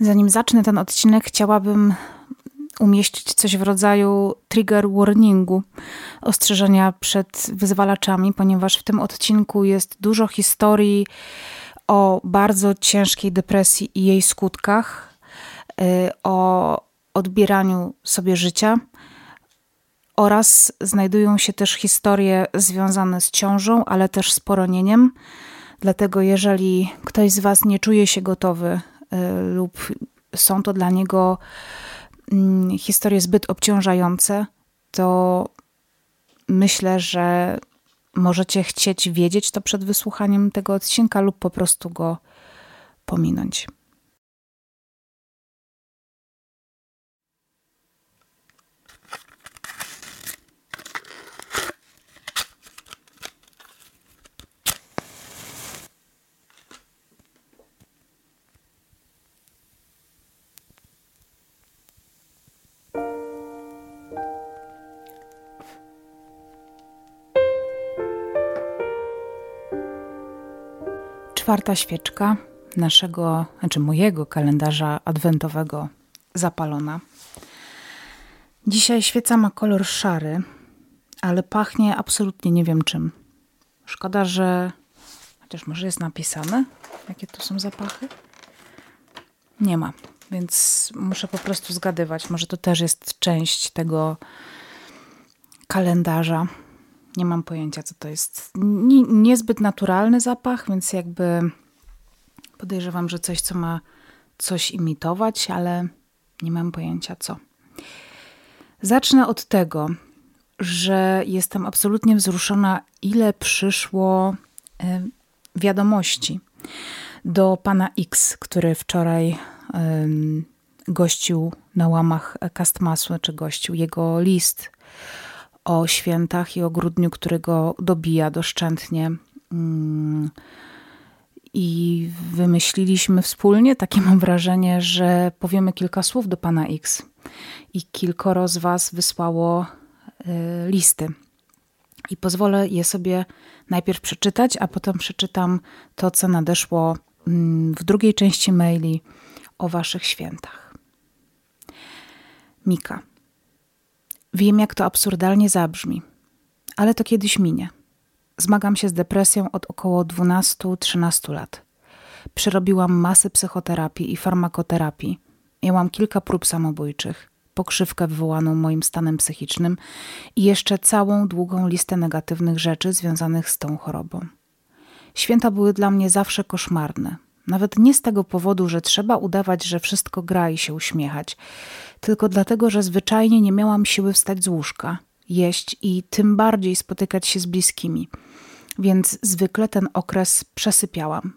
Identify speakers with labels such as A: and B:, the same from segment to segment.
A: Zanim zacznę ten odcinek, chciałabym umieścić coś w rodzaju trigger warningu, ostrzeżenia przed wyzwalaczami, ponieważ w tym odcinku jest dużo historii o bardzo ciężkiej depresji i jej skutkach, y, o odbieraniu sobie życia oraz znajdują się też historie związane z ciążą, ale też z poronieniem. Dlatego, jeżeli ktoś z Was nie czuje się gotowy lub są to dla niego mm, historie zbyt obciążające, to myślę, że możecie chcieć wiedzieć to przed wysłuchaniem tego odcinka lub po prostu go pominąć. Czwarta świeczka naszego, znaczy mojego kalendarza adwentowego zapalona. Dzisiaj świeca ma kolor szary, ale pachnie absolutnie nie wiem czym. Szkoda, że. Chociaż może jest napisane, jakie tu są zapachy. Nie ma, więc muszę po prostu zgadywać. Może to też jest część tego kalendarza. Nie mam pojęcia, co to jest. niezbyt naturalny zapach, więc jakby podejrzewam, że coś, co ma coś imitować, ale nie mam pojęcia co. Zacznę od tego, że jestem absolutnie wzruszona, ile przyszło e, wiadomości do pana X, który wczoraj gościł na łamach Kastmasu, czy gościł jego list o świętach i o grudniu, którego dobija doszczętnie. Mm. I wymyśliliśmy wspólnie, takie mam wrażenie, że powiemy kilka słów do pana X. I kilkoro z was wysłało y, listy. I pozwolę je sobie najpierw przeczytać, a potem przeczytam to, co nadeszło mm, w drugiej części maili o waszych świętach. Mika. Wiem, jak to absurdalnie zabrzmi, ale to kiedyś minie. Zmagam się z depresją od około 12-13 lat. Przerobiłam masę psychoterapii i farmakoterapii. Miałam kilka prób samobójczych, pokrzywkę wywołaną moim stanem psychicznym i jeszcze całą długą listę negatywnych rzeczy związanych z tą chorobą. Święta były dla mnie zawsze koszmarne. Nawet nie z tego powodu, że trzeba udawać, że wszystko gra i się uśmiechać, tylko dlatego, że zwyczajnie nie miałam siły wstać z łóżka, jeść i tym bardziej spotykać się z bliskimi, więc zwykle ten okres przesypiałam.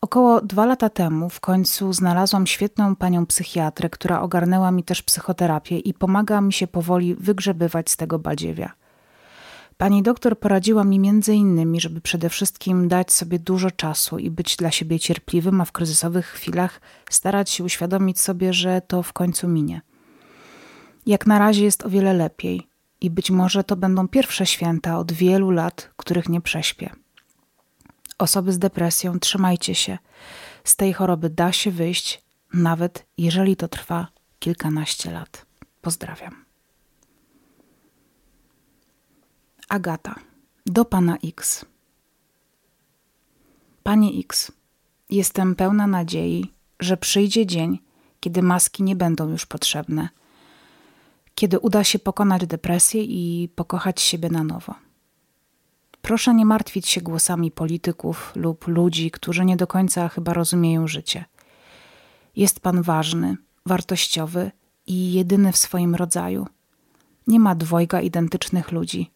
A: Około dwa lata temu w końcu znalazłam świetną panią psychiatrę, która ogarnęła mi też psychoterapię i pomaga mi się powoli wygrzebywać z tego badziewia. Pani doktor poradziła mi między innymi, żeby przede wszystkim dać sobie dużo czasu i być dla siebie cierpliwym, a w kryzysowych chwilach starać się uświadomić sobie, że to w końcu minie. Jak na razie jest o wiele lepiej i być może to będą pierwsze święta od wielu lat, których nie prześpię. Osoby z depresją, trzymajcie się. Z tej choroby da się wyjść, nawet jeżeli to trwa kilkanaście lat. Pozdrawiam. Agata, do pana X. Panie X, jestem pełna nadziei, że przyjdzie dzień, kiedy maski nie będą już potrzebne, kiedy uda się pokonać depresję i pokochać siebie na nowo. Proszę nie martwić się głosami polityków lub ludzi, którzy nie do końca chyba rozumieją życie. Jest pan ważny, wartościowy i jedyny w swoim rodzaju. Nie ma dwojga identycznych ludzi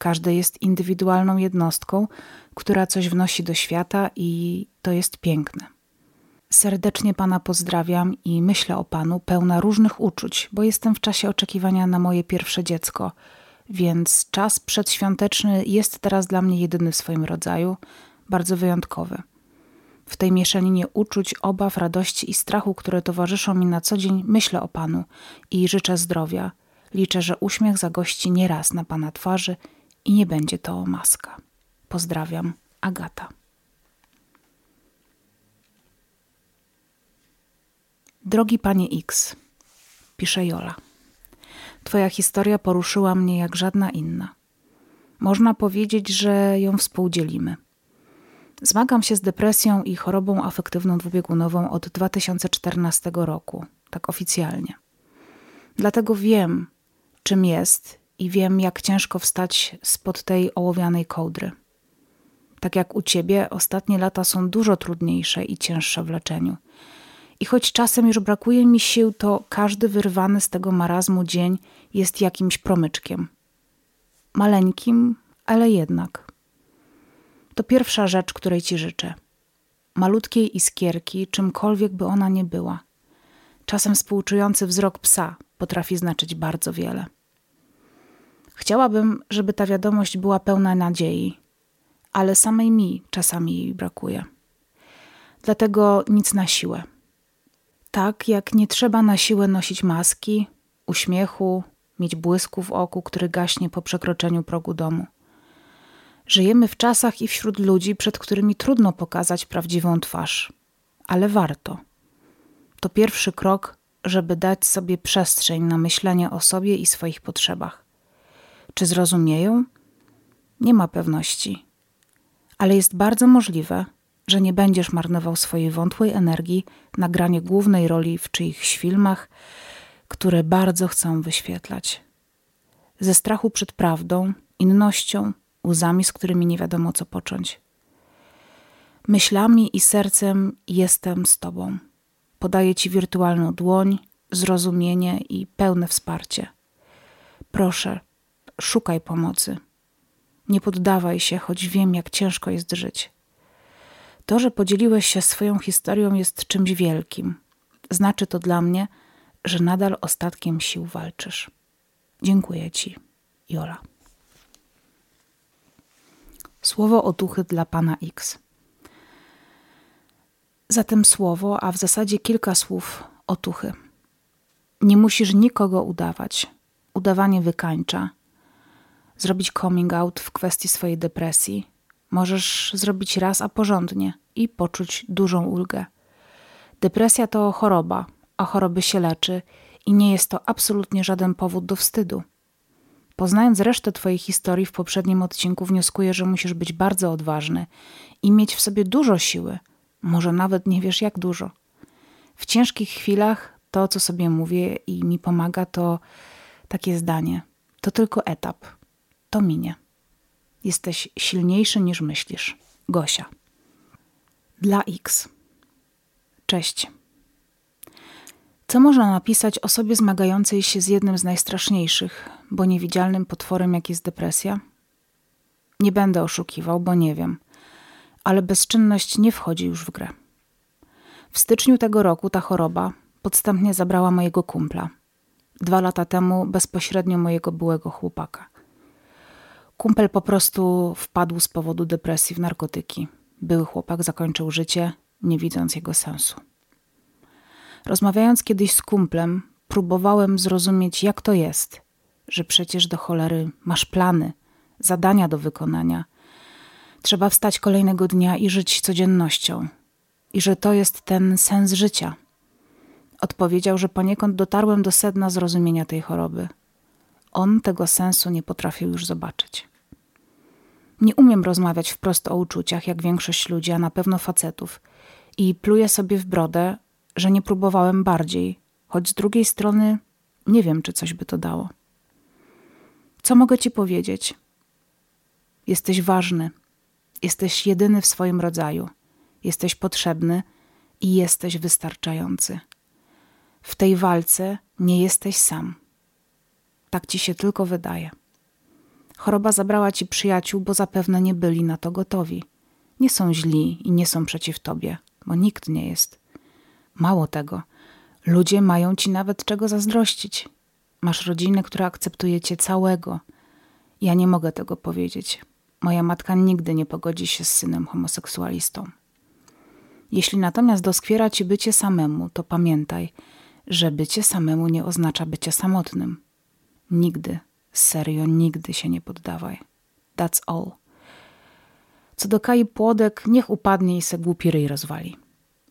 A: każdy jest indywidualną jednostką, która coś wnosi do świata i to jest piękne. Serdecznie Pana pozdrawiam i myślę o Panu pełna różnych uczuć, bo jestem w czasie oczekiwania na moje pierwsze dziecko, więc czas przedświąteczny jest teraz dla mnie jedyny w swoim rodzaju, bardzo wyjątkowy. W tej mieszaninie uczuć, obaw, radości i strachu, które towarzyszą mi na co dzień, myślę o Panu i życzę zdrowia. Liczę, że uśmiech zagości nieraz na Pana twarzy i nie będzie to maska. Pozdrawiam, Agata. Drogi panie X, pisze Jola. Twoja historia poruszyła mnie jak żadna inna. Można powiedzieć, że ją współdzielimy. Zmagam się z depresją i chorobą afektywną dwubiegunową od 2014 roku, tak oficjalnie. Dlatego wiem, czym jest i wiem, jak ciężko wstać spod tej ołowianej kołdry. Tak jak u ciebie, ostatnie lata są dużo trudniejsze i cięższe w leczeniu. I choć czasem już brakuje mi sił, to każdy wyrwany z tego marazmu dzień jest jakimś promyczkiem. Maleńkim, ale jednak. To pierwsza rzecz, której ci życzę. Malutkiej iskierki, czymkolwiek by ona nie była. Czasem współczujący wzrok psa potrafi znaczyć bardzo wiele. Chciałabym, żeby ta wiadomość była pełna nadziei, ale samej mi czasami jej brakuje. Dlatego nic na siłę. Tak jak nie trzeba na siłę nosić maski, uśmiechu, mieć błysku w oku, który gaśnie po przekroczeniu progu domu. Żyjemy w czasach i wśród ludzi, przed którymi trudno pokazać prawdziwą twarz, ale warto. To pierwszy krok, żeby dać sobie przestrzeń na myślenie o sobie i swoich potrzebach. Czy zrozumieją? Nie ma pewności, ale jest bardzo możliwe, że nie będziesz marnował swojej wątłej energii na granie głównej roli w czyichś filmach, które bardzo chcą wyświetlać. Ze strachu przed prawdą, innością, łzami, z którymi nie wiadomo co począć. Myślami i sercem jestem z Tobą. Podaję Ci wirtualną dłoń, zrozumienie i pełne wsparcie. Proszę, szukaj pomocy. Nie poddawaj się, choć wiem, jak ciężko jest żyć. To, że podzieliłeś się swoją historią, jest czymś wielkim. Znaczy to dla mnie, że nadal ostatkiem sił walczysz. Dziękuję Ci, Jola. Słowo otuchy dla pana X. Zatem słowo, a w zasadzie kilka słów otuchy. Nie musisz nikogo udawać. Udawanie wykańcza. Zrobić coming out w kwestii swojej depresji możesz zrobić raz, a porządnie i poczuć dużą ulgę. Depresja to choroba, a choroby się leczy i nie jest to absolutnie żaden powód do wstydu. Poznając resztę Twojej historii w poprzednim odcinku, wnioskuję, że musisz być bardzo odważny i mieć w sobie dużo siły. Może nawet nie wiesz, jak dużo. W ciężkich chwilach to, co sobie mówię i mi pomaga, to takie zdanie: to tylko etap. To minie. Jesteś silniejszy niż myślisz. Gosia. Dla X. Cześć. Co można napisać o sobie zmagającej się z jednym z najstraszniejszych, bo niewidzialnym potworem, jak jest depresja? Nie będę oszukiwał, bo nie wiem, ale bezczynność nie wchodzi już w grę. W styczniu tego roku ta choroba podstępnie zabrała mojego kumpla. Dwa lata temu bezpośrednio mojego byłego chłopaka. Kumpel po prostu wpadł z powodu depresji w narkotyki. Były chłopak zakończył życie, nie widząc jego sensu. Rozmawiając kiedyś z kumplem, próbowałem zrozumieć, jak to jest, że przecież do cholery masz plany, zadania do wykonania. Trzeba wstać kolejnego dnia i żyć codziennością, i że to jest ten sens życia. Odpowiedział, że poniekąd dotarłem do sedna zrozumienia tej choroby. On tego sensu nie potrafił już zobaczyć. Nie umiem rozmawiać wprost o uczuciach, jak większość ludzi, a na pewno facetów, i pluję sobie w brodę, że nie próbowałem bardziej, choć z drugiej strony nie wiem, czy coś by to dało. Co mogę ci powiedzieć? Jesteś ważny, jesteś jedyny w swoim rodzaju, jesteś potrzebny i jesteś wystarczający. W tej walce nie jesteś sam. Tak ci się tylko wydaje. Choroba zabrała ci przyjaciół, bo zapewne nie byli na to gotowi. Nie są źli i nie są przeciw tobie, bo nikt nie jest. Mało tego, ludzie mają ci nawet czego zazdrościć. Masz rodzinę, która akceptuje cię całego. Ja nie mogę tego powiedzieć. Moja matka nigdy nie pogodzi się z synem homoseksualistą. Jeśli natomiast doskwiera ci bycie samemu, to pamiętaj, że bycie samemu nie oznacza bycie samotnym. Nigdy, serio, nigdy się nie poddawaj. That's all. Co do Kai Płodek, niech upadnie i se głupi ryj rozwali.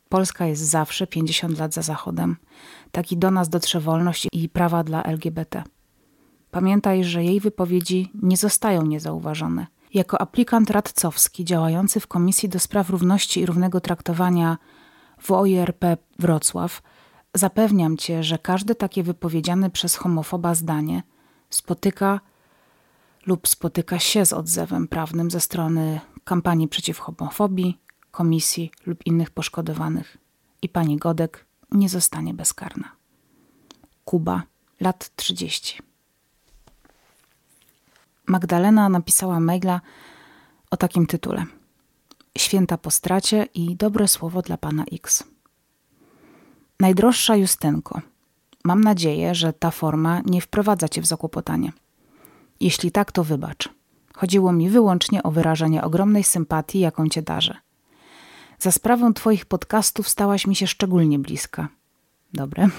A: Polska jest zawsze 50 lat za Zachodem. Taki do nas dotrze wolność i prawa dla LGBT. Pamiętaj, że jej wypowiedzi nie zostają niezauważone. Jako aplikant radcowski działający w Komisji do Spraw Równości i Równego Traktowania w OIRP Wrocław, zapewniam cię, że każde takie wypowiedziane przez homofoba zdanie spotyka lub spotyka się z odzewem prawnym ze strony kampanii przeciw homofobii, komisji lub innych poszkodowanych i pani Godek nie zostanie bezkarna. Kuba, lat 30. Magdalena napisała maila o takim tytule: Święta po stracie i dobre słowo dla pana X. Najdroższa Justynko, mam nadzieję, że ta forma nie wprowadza cię w zakłopotanie. Jeśli tak, to wybacz. Chodziło mi wyłącznie o wyrażenie ogromnej sympatii, jaką cię darzę. Za sprawą Twoich podcastów stałaś mi się szczególnie bliska. Dobre.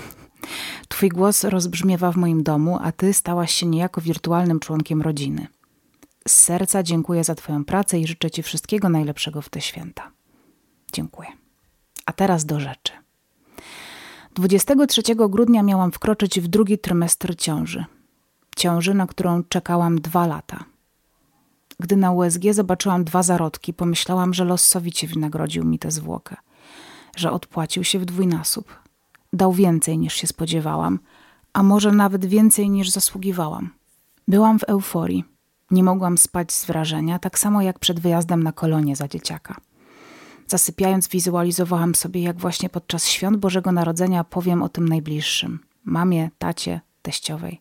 A: Twój głos rozbrzmiewa w moim domu, a Ty stałaś się niejako wirtualnym członkiem rodziny. Z serca dziękuję za Twoją pracę i życzę Ci wszystkiego najlepszego w te święta. Dziękuję. A teraz do rzeczy. 23 grudnia miałam wkroczyć w drugi trymestr ciąży. Ciąży, na którą czekałam dwa lata. Gdy na USG zobaczyłam dwa zarodki, pomyślałam, że los sowicie wynagrodził mi tę zwłokę, że odpłacił się w dwójnasób. Dał więcej niż się spodziewałam, a może nawet więcej niż zasługiwałam. Byłam w euforii. Nie mogłam spać z wrażenia, tak samo jak przed wyjazdem na kolonie za dzieciaka. Zasypiając, wizualizowałam sobie, jak właśnie podczas świąt Bożego Narodzenia powiem o tym najbliższym mamie, tacie, teściowej.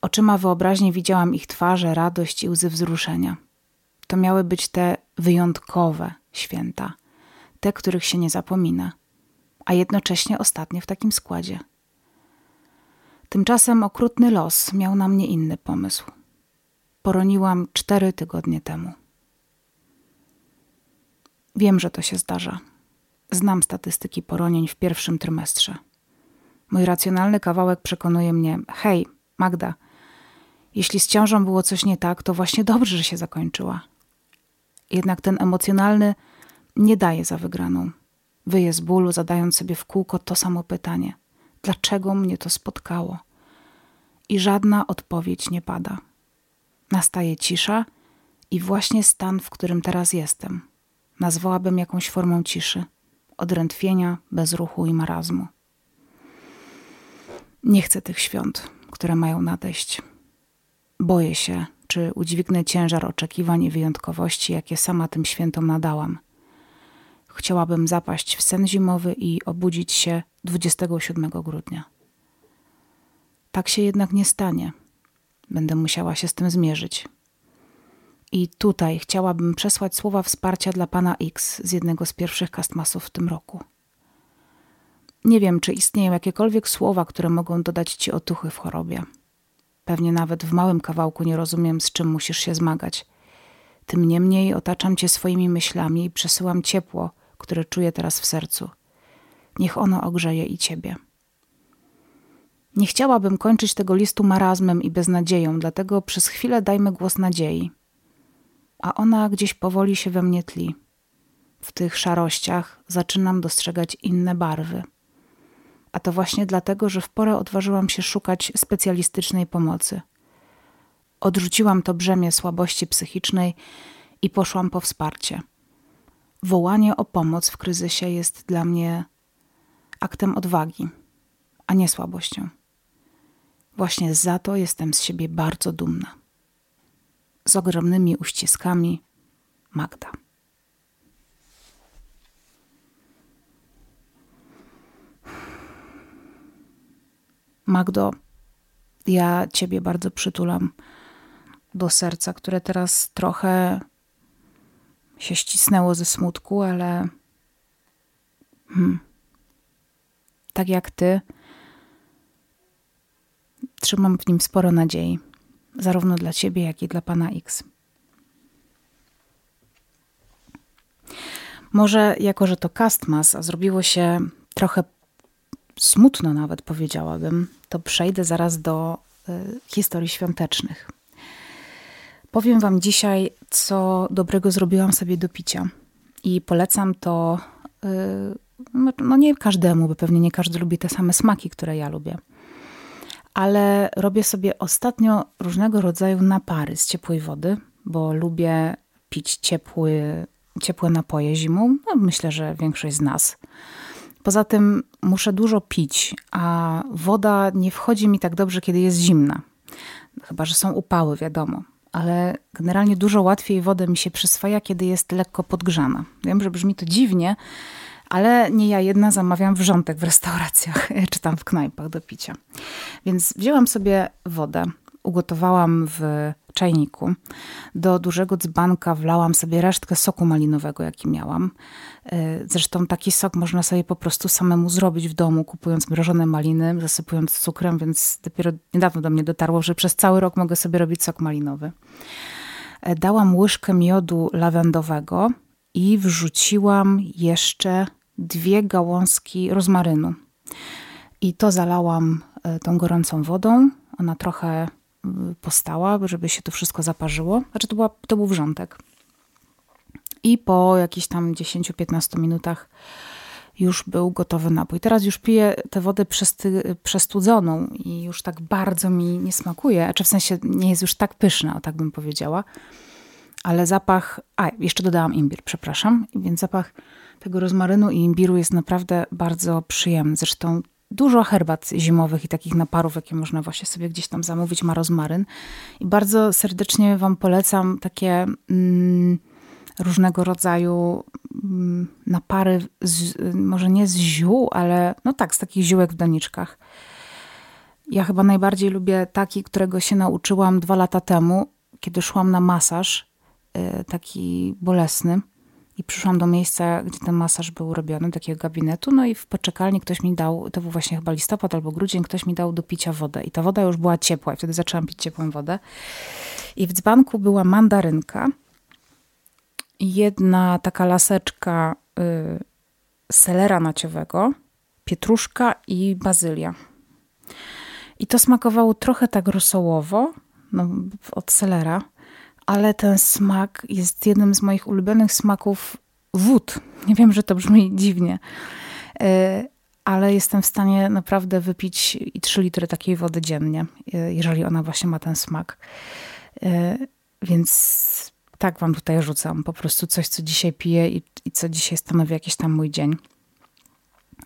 A: Oczyma wyobraźni widziałam ich twarze, radość i łzy wzruszenia. To miały być te wyjątkowe święta, te, których się nie zapomina, a jednocześnie ostatnie w takim składzie. Tymczasem okrutny los miał na mnie inny pomysł. Poroniłam cztery tygodnie temu. Wiem, że to się zdarza. Znam statystyki poronień w pierwszym trymestrze. Mój racjonalny kawałek przekonuje mnie: hej, Magda, jeśli z ciążą było coś nie tak, to właśnie dobrze, że się zakończyła. Jednak ten emocjonalny nie daje za wygraną. Wyje z bólu, zadając sobie w kółko to samo pytanie: dlaczego mnie to spotkało? I żadna odpowiedź nie pada. Nastaje cisza i właśnie stan, w którym teraz jestem, nazwałabym jakąś formą ciszy, odrętwienia, bezruchu i marazmu. Nie chcę tych świąt, które mają nadejść. Boję się, czy udźwignę ciężar oczekiwań i wyjątkowości, jakie sama tym świętom nadałam. Chciałabym zapaść w sen zimowy i obudzić się 27 grudnia. Tak się jednak nie stanie. Będę musiała się z tym zmierzyć. I tutaj chciałabym przesłać słowa wsparcia dla pana X z jednego z pierwszych kastmasów w tym roku. Nie wiem, czy istnieją jakiekolwiek słowa, które mogą dodać ci otuchy w chorobie. Pewnie nawet w małym kawałku nie rozumiem, z czym musisz się zmagać. Tym niemniej otaczam cię swoimi myślami i przesyłam ciepło, które czuję teraz w sercu. Niech ono ogrzeje i ciebie. Nie chciałabym kończyć tego listu marazmem i beznadzieją, dlatego przez chwilę dajmy głos nadziei. A ona gdzieś powoli się we mnie tli. W tych szarościach zaczynam dostrzegać inne barwy a to właśnie dlatego, że w porę odważyłam się szukać specjalistycznej pomocy. Odrzuciłam to brzemię słabości psychicznej i poszłam po wsparcie. Wołanie o pomoc w kryzysie jest dla mnie aktem odwagi, a nie słabością. Właśnie za to jestem z siebie bardzo dumna. Z ogromnymi uściskami Magda. Magdo, ja Ciebie bardzo przytulam do serca, które teraz trochę się ścisnęło ze smutku, ale hmm, tak jak Ty, trzymam w nim sporo nadziei, zarówno dla Ciebie, jak i dla Pana X. Może jako, że to Castmas, a zrobiło się trochę smutno nawet powiedziałabym, to przejdę zaraz do y, historii świątecznych. Powiem Wam dzisiaj, co dobrego zrobiłam sobie do picia. I polecam to no, no nie każdemu, bo pewnie nie każdy lubi te same smaki, które ja lubię. Ale robię sobie ostatnio różnego rodzaju napary z ciepłej wody, bo lubię pić ciepły, ciepłe napoje zimą. No, myślę, że większość z nas. Poza tym muszę dużo pić, a woda nie wchodzi mi tak dobrze, kiedy jest zimna. Chyba, że są upały, wiadomo. Ale generalnie dużo łatwiej wodę mi się przyswaja, kiedy jest lekko podgrzana. Wiem, że brzmi to dziwnie, ale nie ja jedna zamawiam wrzątek w restauracjach czy tam w knajpach do picia. Więc wzięłam sobie wodę, ugotowałam w czajniku. Do dużego dzbanka wlałam sobie resztkę soku malinowego, jaki miałam. E, zresztą taki sok można sobie po prostu samemu zrobić w domu, kupując mrożone maliny, zasypując cukrem, więc dopiero niedawno do mnie dotarło, że przez cały rok mogę sobie robić sok malinowy. E, dałam łyżkę miodu lawendowego i wrzuciłam jeszcze dwie gałązki rozmarynu. I to zalałam e, tą gorącą wodą. Ona trochę postała, żeby się to wszystko zaparzyło. Znaczy to, była, to był wrzątek. I po jakichś tam 10-15 minutach już był gotowy napój. Teraz już piję tę wodę przestudzoną i już tak bardzo mi nie smakuje, czy w sensie nie jest już tak pyszna, o tak bym powiedziała. Ale zapach, a jeszcze dodałam imbir, przepraszam, więc zapach tego rozmarynu i imbiru jest naprawdę bardzo przyjemny. Zresztą dużo herbat zimowych i takich naparów, jakie można właśnie sobie gdzieś tam zamówić, ma rozmaryn. I bardzo serdecznie Wam polecam takie mm, różnego rodzaju mm, napary, z, może nie z ziół, ale no tak, z takich ziółek w doniczkach. Ja chyba najbardziej lubię taki, którego się nauczyłam dwa lata temu, kiedy szłam na masaż, y, taki bolesny i przyszłam do miejsca, gdzie ten masaż był robiony, takiego gabinetu, no i w poczekalni ktoś mi dał, to był właśnie chyba listopad albo grudzień, ktoś mi dał do picia wodę. I ta woda już była ciepła i wtedy zaczęłam pić ciepłą wodę. I w dzbanku była mandarynka, jedna taka laseczka y, selera naciowego, pietruszka i bazylia. I to smakowało trochę tak rosołowo, no, od selera, ale ten smak jest jednym z moich ulubionych smaków wód. Nie wiem, że to brzmi dziwnie, e, ale jestem w stanie naprawdę wypić i 3 litry takiej wody dziennie, e, jeżeli ona właśnie ma ten smak. E, więc tak wam tutaj rzucam. Po prostu coś, co dzisiaj piję i, i co dzisiaj stanowi jakiś tam mój dzień.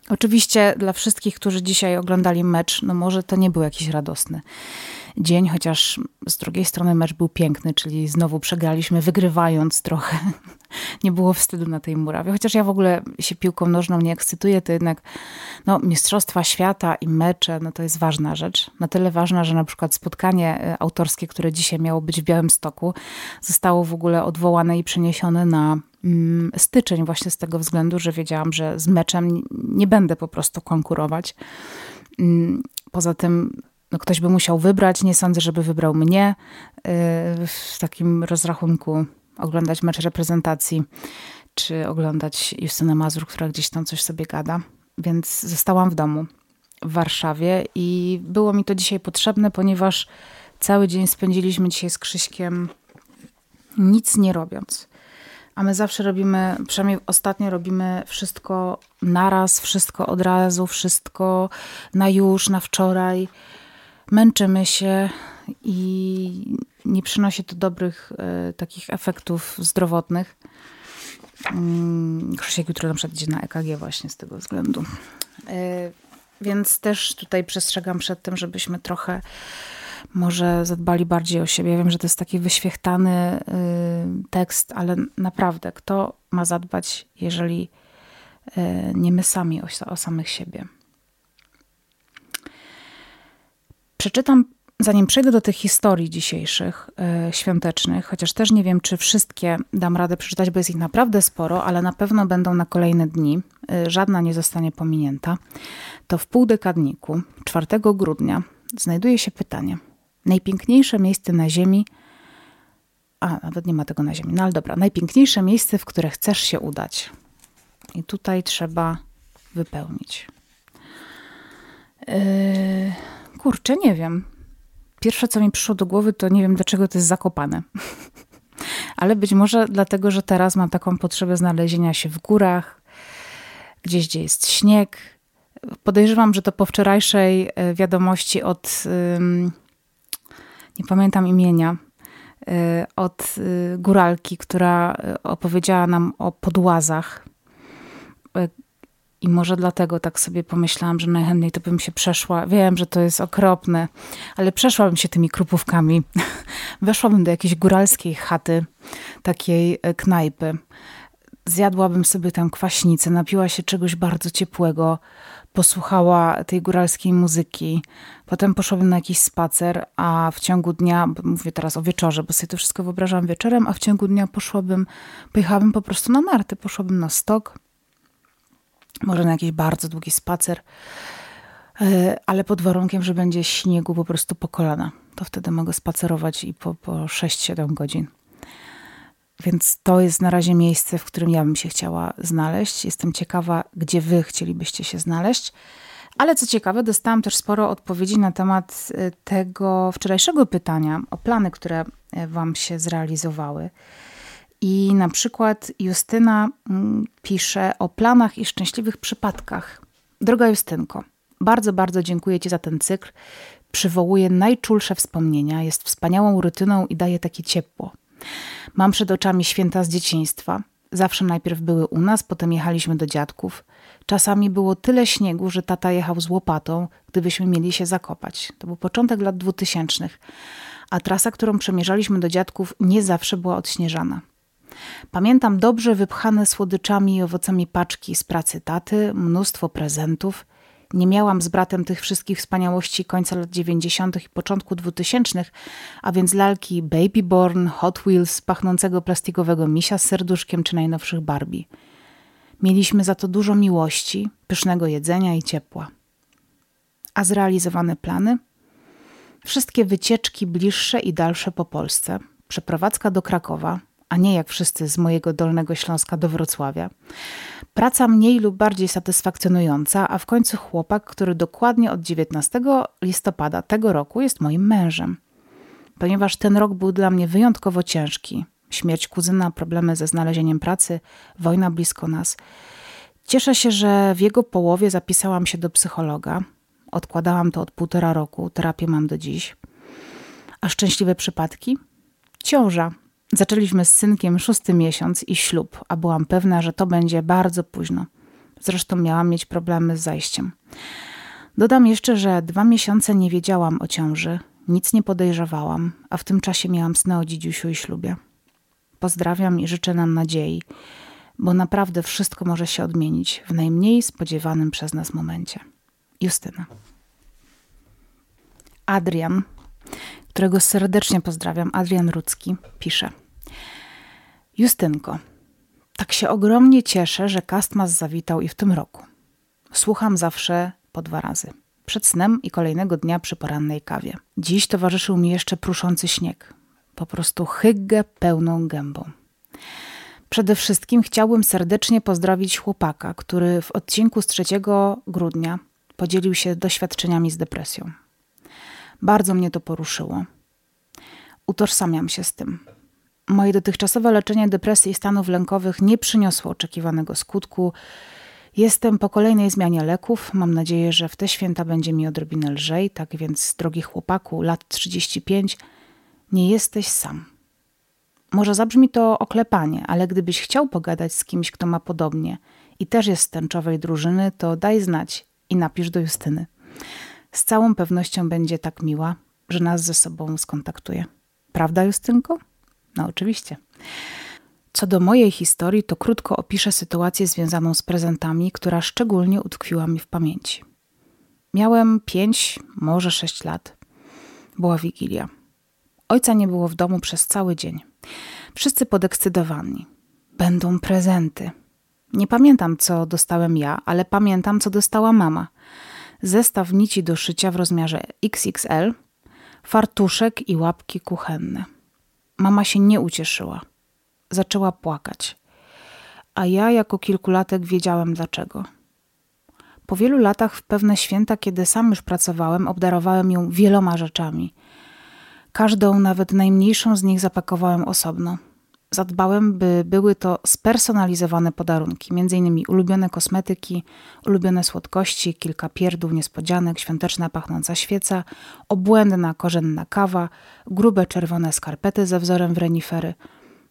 A: Oczywiście dla wszystkich, którzy dzisiaj oglądali mecz, no może to nie był jakiś radosny dzień, chociaż z drugiej strony mecz był piękny, czyli znowu przegraliśmy, wygrywając trochę. nie było wstydu na tej murawie. Chociaż ja w ogóle się piłką nożną nie ekscytuję, to jednak no, Mistrzostwa Świata i mecze, no to jest ważna rzecz. Na tyle ważna, że na przykład spotkanie e, autorskie, które dzisiaj miało być w Białymstoku, zostało w ogóle odwołane i przeniesione na mm, styczeń właśnie z tego względu, że wiedziałam, że z meczem nie będę po prostu konkurować. Mm, poza tym no ktoś by musiał wybrać. Nie sądzę, żeby wybrał mnie y, w takim rozrachunku oglądać mecz reprezentacji, czy oglądać Justynę Mazur, która gdzieś tam coś sobie gada. Więc zostałam w domu w Warszawie i było mi to dzisiaj potrzebne, ponieważ cały dzień spędziliśmy dzisiaj z Krzyśkiem nic nie robiąc. A my zawsze robimy, przynajmniej ostatnio robimy wszystko naraz, wszystko od razu, wszystko na już, na wczoraj męczymy się i nie przynosi to dobrych e, takich efektów zdrowotnych. Mm, Krzysiek jutro na przykład idzie na EKG właśnie z tego względu. E, więc też tutaj przestrzegam przed tym, żebyśmy trochę może zadbali bardziej o siebie. Ja wiem, że to jest taki wyświechtany y, tekst, ale naprawdę, kto ma zadbać, jeżeli y, nie my sami o, o samych siebie? Przeczytam, zanim przejdę do tych historii dzisiejszych, yy, świątecznych, chociaż też nie wiem, czy wszystkie dam radę przeczytać, bo jest ich naprawdę sporo, ale na pewno będą na kolejne dni. Yy, żadna nie zostanie pominięta. To w półdekadniku, 4 grudnia, znajduje się pytanie. Najpiękniejsze miejsce na Ziemi. A, nawet nie ma tego na Ziemi. No ale dobra. Najpiękniejsze miejsce, w które chcesz się udać. I tutaj trzeba wypełnić. Yy, Kurczę, nie wiem. Pierwsze, co mi przyszło do głowy, to nie wiem, dlaczego to jest zakopane. Ale być może dlatego, że teraz mam taką potrzebę znalezienia się w górach, gdzieś, gdzie jest śnieg. Podejrzewam, że to po wczorajszej e, wiadomości od, nie pamiętam imienia, e, od e, góralki, która opowiedziała nam o podłazach. I może dlatego tak sobie pomyślałam, że najchętniej to bym się przeszła. Wiem, że to jest okropne, ale przeszłabym się tymi krupówkami. Weszłabym do jakiejś góralskiej chaty, takiej knajpy zjadłabym sobie tam kwaśnicę, napiła się czegoś bardzo ciepłego, posłuchała tej góralskiej muzyki. Potem poszłabym na jakiś spacer, a w ciągu dnia, mówię teraz o wieczorze, bo sobie to wszystko wyobrażam wieczorem, a w ciągu dnia poszłabym, pojechałabym po prostu na narty, poszłabym na stok, może na jakiś bardzo długi spacer, e, ale pod warunkiem, że będzie śniegu po prostu po kolana. To wtedy mogę spacerować i po, po 6-7 godzin. Więc to jest na razie miejsce, w którym ja bym się chciała znaleźć. Jestem ciekawa, gdzie wy chcielibyście się znaleźć. Ale co ciekawe, dostałam też sporo odpowiedzi na temat y, tego wczorajszego pytania o plany, które y, Wam się zrealizowały. I na przykład Justyna mm, pisze o planach i szczęśliwych przypadkach. Droga Justynko, bardzo, bardzo dziękuję Ci za ten cykl. Przywołuje najczulsze wspomnienia, jest wspaniałą rutyną i daje takie ciepło. Mam przed oczami święta z dzieciństwa. Zawsze najpierw były u nas, potem jechaliśmy do dziadków. Czasami było tyle śniegu, że tata jechał z łopatą, gdybyśmy mieli się zakopać. To był początek lat dwutysięcznych, a trasa, którą przemierzaliśmy do dziadków, nie zawsze była odśnieżana. Pamiętam dobrze wypchane słodyczami i owocami paczki z pracy taty, mnóstwo prezentów – nie miałam z bratem tych wszystkich wspaniałości końca lat 90. i początku 2000, a więc lalki Baby Born, Hot Wheels, pachnącego plastikowego misia z serduszkiem czy najnowszych Barbie. Mieliśmy za to dużo miłości, pysznego jedzenia i ciepła. A zrealizowane plany? Wszystkie wycieczki bliższe i dalsze po Polsce, przeprowadzka do Krakowa, a nie jak wszyscy z mojego Dolnego Śląska do Wrocławia. Praca mniej lub bardziej satysfakcjonująca, a w końcu chłopak, który dokładnie od 19 listopada tego roku jest moim mężem. Ponieważ ten rok był dla mnie wyjątkowo ciężki śmierć kuzyna, problemy ze znalezieniem pracy, wojna blisko nas. Cieszę się, że w jego połowie zapisałam się do psychologa. Odkładałam to od półtora roku, terapię mam do dziś. A szczęśliwe przypadki? Ciąża, Zaczęliśmy z synkiem szósty miesiąc i ślub, a byłam pewna, że to będzie bardzo późno. Zresztą miałam mieć problemy z zajściem. Dodam jeszcze, że dwa miesiące nie wiedziałam o ciąży, nic nie podejrzewałam, a w tym czasie miałam sny o dzidziusiu i ślubie. Pozdrawiam i życzę nam nadziei, bo naprawdę wszystko może się odmienić w najmniej spodziewanym przez nas momencie. Justyna. Adrian którego serdecznie pozdrawiam, Adrian Rudzki, pisze. Justynko, tak się ogromnie cieszę, że Kastmas zawitał i w tym roku. Słucham zawsze po dwa razy. Przed snem i kolejnego dnia przy porannej kawie. Dziś towarzyszył mi jeszcze pruszący śnieg. Po prostu hyggę pełną gębą. Przede wszystkim chciałbym serdecznie pozdrowić chłopaka, który w odcinku z 3 grudnia podzielił się doświadczeniami z depresją. Bardzo mnie to poruszyło. Utożsamiam się z tym. Moje dotychczasowe leczenie depresji i stanów lękowych nie przyniosło oczekiwanego skutku. Jestem po kolejnej zmianie leków. Mam nadzieję, że w te święta będzie mi odrobinę lżej. Tak więc, drogi chłopaku, lat 35, nie jesteś sam. Może zabrzmi to oklepanie, ale gdybyś chciał pogadać z kimś, kto ma podobnie i też jest z tęczowej drużyny, to daj znać i napisz do Justyny z całą pewnością będzie tak miła, że nas ze sobą skontaktuje. Prawda, Justynko? No, oczywiście. Co do mojej historii, to krótko opiszę sytuację związaną z prezentami, która szczególnie utkwiła mi w pamięci. Miałem pięć, może sześć lat. Była wigilia. Ojca nie było w domu przez cały dzień. Wszyscy podekscytowani. Będą prezenty. Nie pamiętam, co dostałem ja, ale pamiętam, co dostała mama zestaw nici do szycia w rozmiarze XXL, fartuszek i łapki kuchenne. Mama się nie ucieszyła. Zaczęła płakać. A ja jako kilkulatek wiedziałem dlaczego. Po wielu latach w pewne święta, kiedy sam już pracowałem, obdarowałem ją wieloma rzeczami. Każdą, nawet najmniejszą z nich zapakowałem osobno. Zadbałem, by były to spersonalizowane podarunki, m.in. ulubione kosmetyki, ulubione słodkości, kilka pierdół, niespodzianek, świąteczna pachnąca świeca, obłędna korzenna kawa, grube czerwone skarpety ze wzorem w renifery.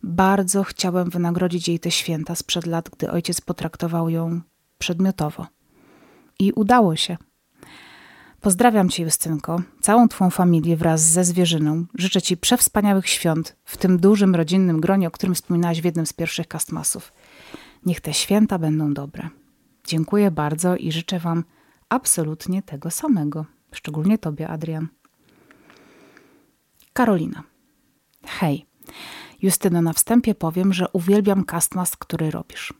A: Bardzo chciałem wynagrodzić jej te święta sprzed lat, gdy ojciec potraktował ją przedmiotowo. I udało się. Pozdrawiam Cię, Justynko, całą Twą familię wraz ze zwierzyną. Życzę Ci przewspaniałych świąt w tym dużym rodzinnym gronie, o którym wspominałaś w jednym z pierwszych kastmasów. Niech te święta będą dobre. Dziękuję bardzo i życzę Wam absolutnie tego samego. Szczególnie Tobie, Adrian. Karolina. Hej. Justyno, na wstępie powiem, że uwielbiam kastmas, który robisz.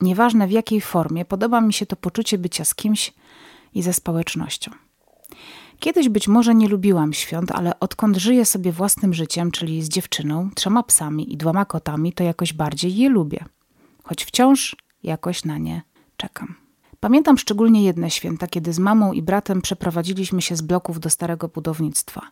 A: Nieważne w jakiej formie, podoba mi się to poczucie bycia z kimś i ze społecznością. Kiedyś być może nie lubiłam świąt, ale odkąd żyję sobie własnym życiem, czyli z dziewczyną, trzema psami i dwoma kotami, to jakoś bardziej je lubię. Choć wciąż jakoś na nie czekam. Pamiętam szczególnie jedne święta, kiedy z mamą i bratem przeprowadziliśmy się z bloków do starego budownictwa.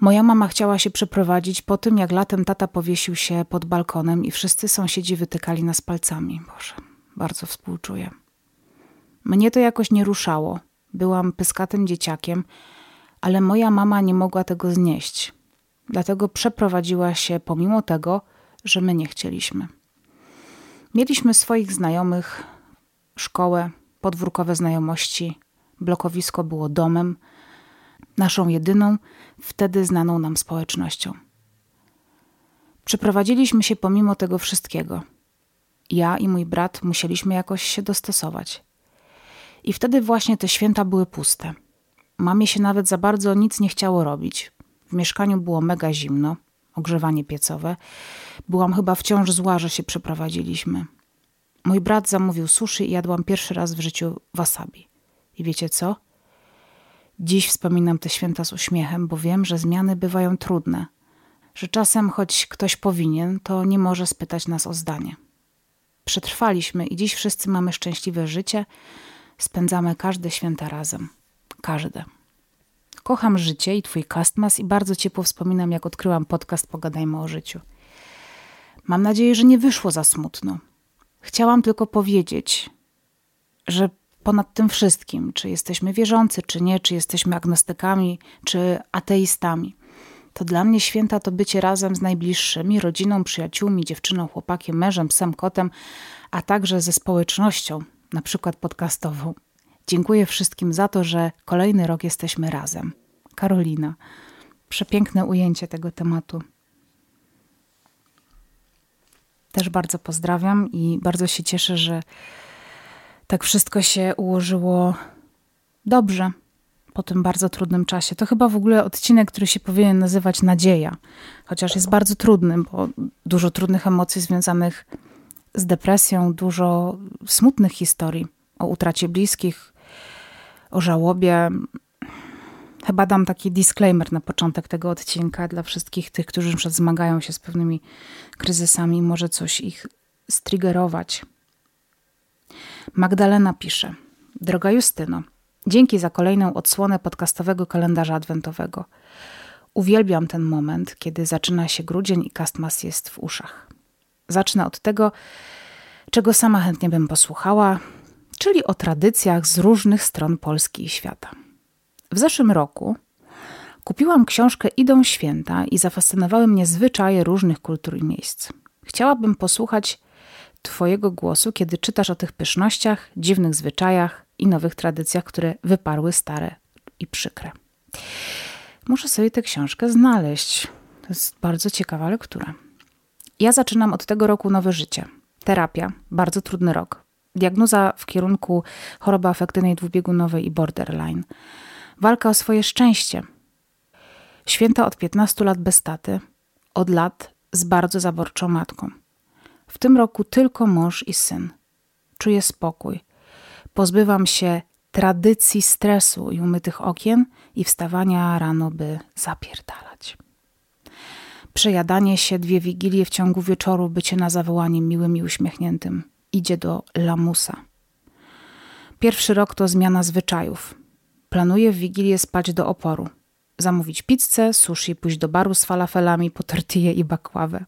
A: Moja mama chciała się przeprowadzić po tym, jak latem tata powiesił się pod balkonem i wszyscy sąsiedzi wytykali nas palcami. Boże, bardzo współczuję. Mnie to jakoś nie ruszało. Byłam pyskatym dzieciakiem, ale moja mama nie mogła tego znieść. Dlatego przeprowadziła się pomimo tego, że my nie chcieliśmy. Mieliśmy swoich znajomych, szkołę, podwórkowe znajomości. Blokowisko było domem, naszą jedyną, wtedy znaną nam społecznością. Przeprowadziliśmy się pomimo tego wszystkiego. Ja i mój brat musieliśmy jakoś się dostosować. I wtedy właśnie te święta były puste. Mamie się nawet za bardzo nic nie chciało robić. W mieszkaniu było mega zimno, ogrzewanie piecowe. Byłam chyba wciąż zła, że się przeprowadziliśmy. Mój brat zamówił sushi i jadłam pierwszy raz w życiu wasabi. I wiecie co? Dziś wspominam te święta z uśmiechem, bo wiem, że zmiany bywają trudne. Że czasem, choć ktoś powinien, to nie może spytać nas o zdanie. Przetrwaliśmy i dziś wszyscy mamy szczęśliwe życie, Spędzamy każde święta razem. Każde. Kocham życie i Twój kastmas i bardzo ciepło wspominam, jak odkryłam podcast Pogadajmy o życiu. Mam nadzieję, że nie wyszło za smutno. Chciałam tylko powiedzieć, że ponad tym wszystkim, czy jesteśmy wierzący, czy nie, czy jesteśmy agnostykami, czy ateistami, to dla mnie święta to bycie razem z najbliższymi, rodziną, przyjaciółmi, dziewczyną, chłopakiem, mężem, psem, kotem, a także ze społecznością, na przykład podcastową. Dziękuję wszystkim za to, że kolejny rok jesteśmy razem. Karolina. Przepiękne ujęcie tego tematu. Też bardzo pozdrawiam i bardzo się cieszę, że tak wszystko się ułożyło dobrze po tym bardzo trudnym czasie. To chyba w ogóle odcinek, który się powinien nazywać Nadzieja, chociaż jest bardzo trudny, bo dużo trudnych emocji związanych z depresją, dużo smutnych historii o utracie bliskich, o żałobie. Chyba dam taki disclaimer na początek tego odcinka dla wszystkich tych, którzy przed zmagają się z pewnymi kryzysami, może coś ich striggerować. Magdalena pisze: Droga Justyno, dzięki za kolejną odsłonę podcastowego kalendarza adwentowego. Uwielbiam ten moment, kiedy zaczyna się grudzień i kastmas jest w uszach. Zacznę od tego, czego sama chętnie bym posłuchała, czyli o tradycjach z różnych stron Polski i świata. W zeszłym roku kupiłam książkę Idą Święta i zafascynowały mnie zwyczaje różnych kultur i miejsc. Chciałabym posłuchać Twojego głosu, kiedy czytasz o tych pysznościach, dziwnych zwyczajach i nowych tradycjach, które wyparły stare i przykre. Muszę sobie tę książkę znaleźć. To jest bardzo ciekawa lektura. Ja zaczynam od tego roku nowe życie. Terapia, bardzo trudny rok. Diagnoza w kierunku choroby afektywnej dwubiegunowej i borderline. Walka o swoje szczęście. Święta od 15 lat bez taty, od lat z bardzo zaborczą matką. W tym roku tylko mąż i syn. Czuję spokój. Pozbywam się tradycji stresu i umytych okien i wstawania rano, by zapierdalać. Przejadanie się, dwie wigilie w ciągu wieczoru, bycie na zawołanie miłym i uśmiechniętym. Idzie do lamusa. Pierwszy rok to zmiana zwyczajów. Planuję w wigilię spać do oporu. Zamówić pizzę, sushi, pójść do baru z falafelami po tortille i bakławę.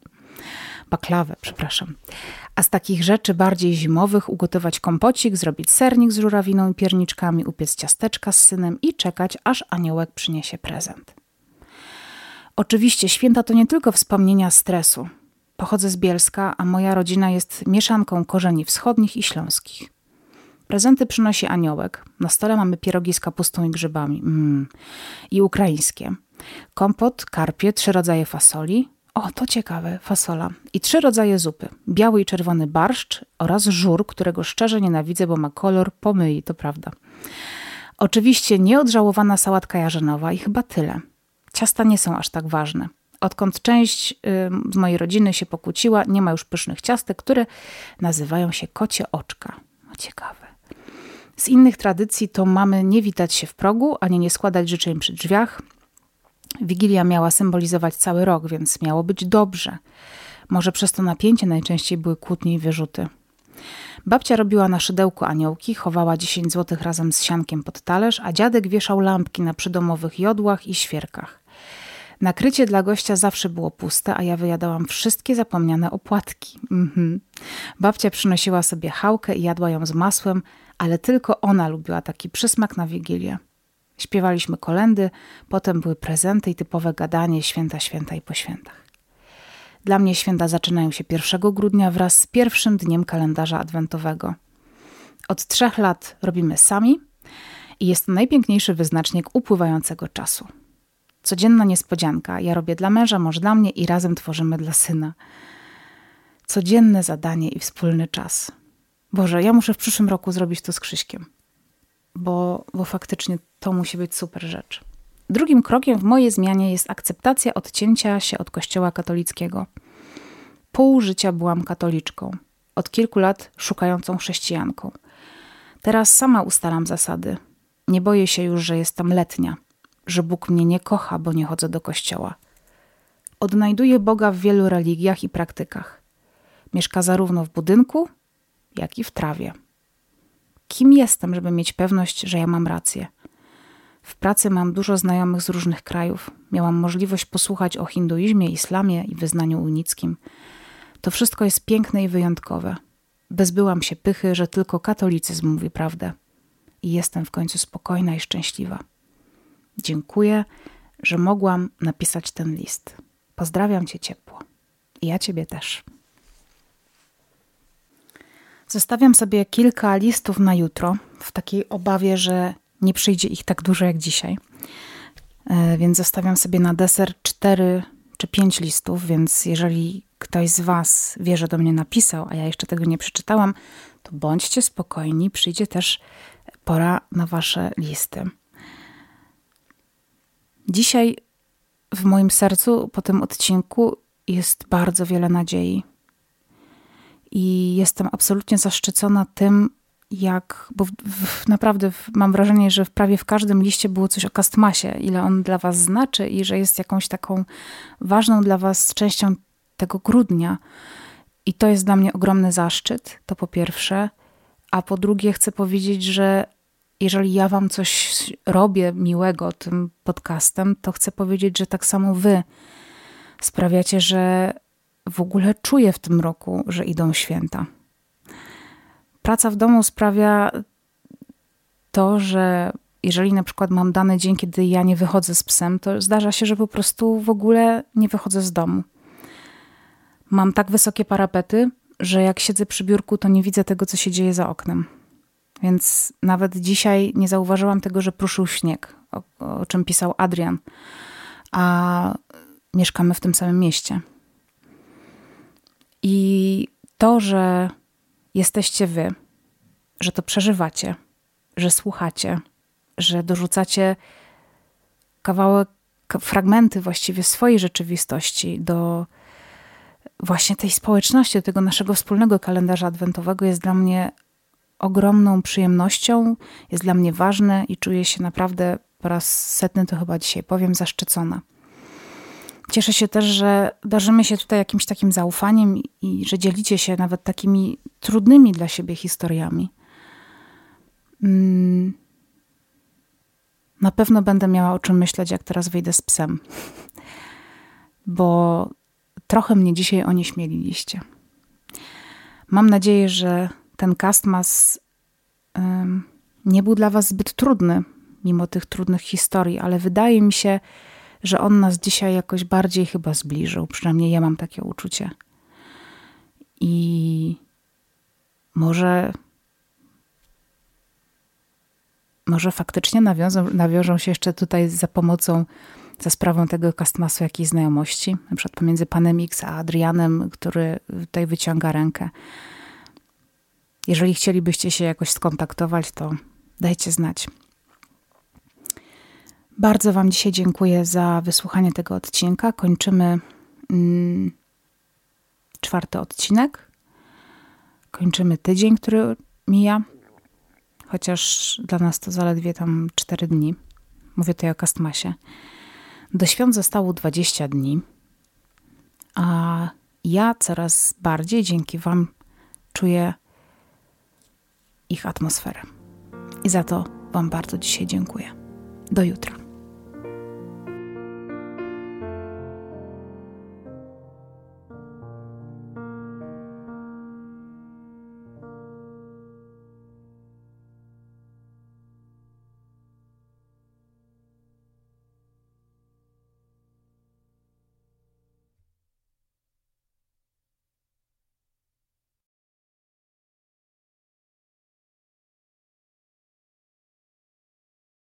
A: Baklawę, przepraszam. A z takich rzeczy bardziej zimowych ugotować kompocik, zrobić sernik z żurawiną i pierniczkami, upiec ciasteczka z synem i czekać, aż aniołek przyniesie prezent. Oczywiście święta to nie tylko wspomnienia stresu. Pochodzę z Bielska, a moja rodzina jest mieszanką korzeni wschodnich i śląskich. Prezenty przynosi aniołek. Na stole mamy pierogi z kapustą i grzybami. Mm. I ukraińskie. Kompot, karpie, trzy rodzaje fasoli. O, to ciekawe, fasola. I trzy rodzaje zupy. Biały i czerwony barszcz oraz żur, którego szczerze nienawidzę, bo ma kolor pomyli, to prawda. Oczywiście nieodżałowana sałatka jarzynowa i chyba tyle. Ciasta nie są aż tak ważne. Odkąd część z mojej rodziny się pokłóciła, nie ma już pysznych ciastek, które nazywają się kocie oczka. No ciekawe. Z innych tradycji to mamy nie witać się w progu, ani nie składać życzeń przy drzwiach. Wigilia miała symbolizować cały rok, więc miało być dobrze. Może przez to napięcie najczęściej były kłótnie i wyrzuty. Babcia robiła na szydełku aniołki, chowała 10 złotych razem z siankiem pod talerz, a dziadek wieszał lampki na przydomowych jodłach i świerkach. Nakrycie dla gościa zawsze było puste, a ja wyjadałam wszystkie zapomniane opłatki. Mhm. Babcia przynosiła sobie chałkę i jadła ją z masłem, ale tylko ona lubiła taki przysmak na Wigilię. Śpiewaliśmy kolendy, potem były prezenty i typowe gadanie święta, święta i po świętach. Dla mnie święta zaczynają się 1 grudnia wraz z pierwszym dniem kalendarza adwentowego. Od trzech lat robimy sami i jest to najpiękniejszy wyznacznik upływającego czasu. Codzienna niespodzianka. Ja robię dla męża, mąż dla mnie i razem tworzymy dla syna. Codzienne zadanie i wspólny czas. Boże, ja muszę w przyszłym roku zrobić to z Krzyśkiem, bo, bo faktycznie to musi być super rzecz. Drugim krokiem w mojej zmianie jest akceptacja odcięcia się od Kościoła katolickiego. Pół życia byłam katoliczką, od kilku lat szukającą chrześcijanką. Teraz sama ustalam zasady. Nie boję się już, że jestem letnia, że Bóg mnie nie kocha, bo nie chodzę do kościoła. Odnajduję Boga w wielu religiach i praktykach. Mieszka zarówno w budynku, jak i w trawie. Kim jestem, żeby mieć pewność, że ja mam rację? W pracy mam dużo znajomych z różnych krajów. Miałam możliwość posłuchać o hinduizmie, islamie i wyznaniu unickim. To wszystko jest piękne i wyjątkowe. Bezbyłam się pychy, że tylko katolicyzm mówi prawdę. I jestem w końcu spokojna i szczęśliwa. Dziękuję, że mogłam napisać ten list. Pozdrawiam cię ciepło. I ja ciebie też. Zostawiam sobie kilka listów na jutro, w takiej obawie, że nie przyjdzie ich tak dużo jak dzisiaj. E, więc zostawiam sobie na deser cztery czy pięć listów, więc jeżeli ktoś z Was wie, że do mnie napisał, a ja jeszcze tego nie przeczytałam, to bądźcie spokojni, przyjdzie też pora na Wasze listy. Dzisiaj w moim sercu po tym odcinku jest bardzo wiele nadziei. I jestem absolutnie zaszczycona tym, jak, bo w, w, naprawdę mam wrażenie, że w prawie w każdym liście było coś o Kastmasie, ile on dla Was znaczy i że jest jakąś taką ważną dla Was częścią tego grudnia. I to jest dla mnie ogromny zaszczyt, to po pierwsze. A po drugie, chcę powiedzieć, że jeżeli ja Wam coś robię miłego tym podcastem, to chcę powiedzieć, że tak samo Wy sprawiacie, że w ogóle czuję w tym roku, że idą święta. Praca w domu sprawia to, że jeżeli na przykład mam dany dzień, kiedy ja nie wychodzę z psem, to zdarza się, że po prostu w ogóle nie wychodzę z domu. Mam tak wysokie parapety, że jak siedzę przy biurku, to nie widzę tego, co się dzieje za oknem. Więc nawet dzisiaj nie zauważyłam tego, że pruszył śnieg, o, o czym pisał Adrian, a mieszkamy w tym samym mieście. I to, że jesteście wy, że to przeżywacie, że słuchacie, że dorzucacie kawałek, fragmenty właściwie swojej rzeczywistości do właśnie tej społeczności, do tego naszego wspólnego kalendarza adwentowego jest dla mnie ogromną przyjemnością, jest dla mnie ważne i czuję się naprawdę po raz setny, to chyba dzisiaj powiem, zaszczycona. Cieszę się też, że darzymy się tutaj jakimś takim zaufaniem i że dzielicie się nawet takimi trudnymi dla siebie historiami. Mm. Na pewno będę miała o czym myśleć, jak teraz wyjdę z psem, bo trochę mnie dzisiaj onieśmieliliście. Mam nadzieję, że ten Castmas um, nie był dla Was zbyt trudny, mimo tych trudnych historii, ale wydaje mi się, że on nas dzisiaj jakoś bardziej chyba zbliżył. Przynajmniej ja mam takie uczucie. I może. Może faktycznie nawiążą, nawiążą się jeszcze tutaj za pomocą, za sprawą tego Castmasu jakiejś znajomości, na przykład pomiędzy panem X a Adrianem, który tutaj wyciąga rękę. Jeżeli chcielibyście się jakoś skontaktować, to dajcie znać. Bardzo Wam dzisiaj dziękuję za wysłuchanie tego odcinka. Kończymy mm, czwarty odcinek. Kończymy tydzień, który mija, chociaż dla nas to zaledwie tam cztery dni. Mówię tutaj o Kastmasie. Do świąt zostało 20 dni, a ja coraz bardziej dzięki Wam czuję ich atmosferę. I za to Wam bardzo dzisiaj dziękuję. Do jutra.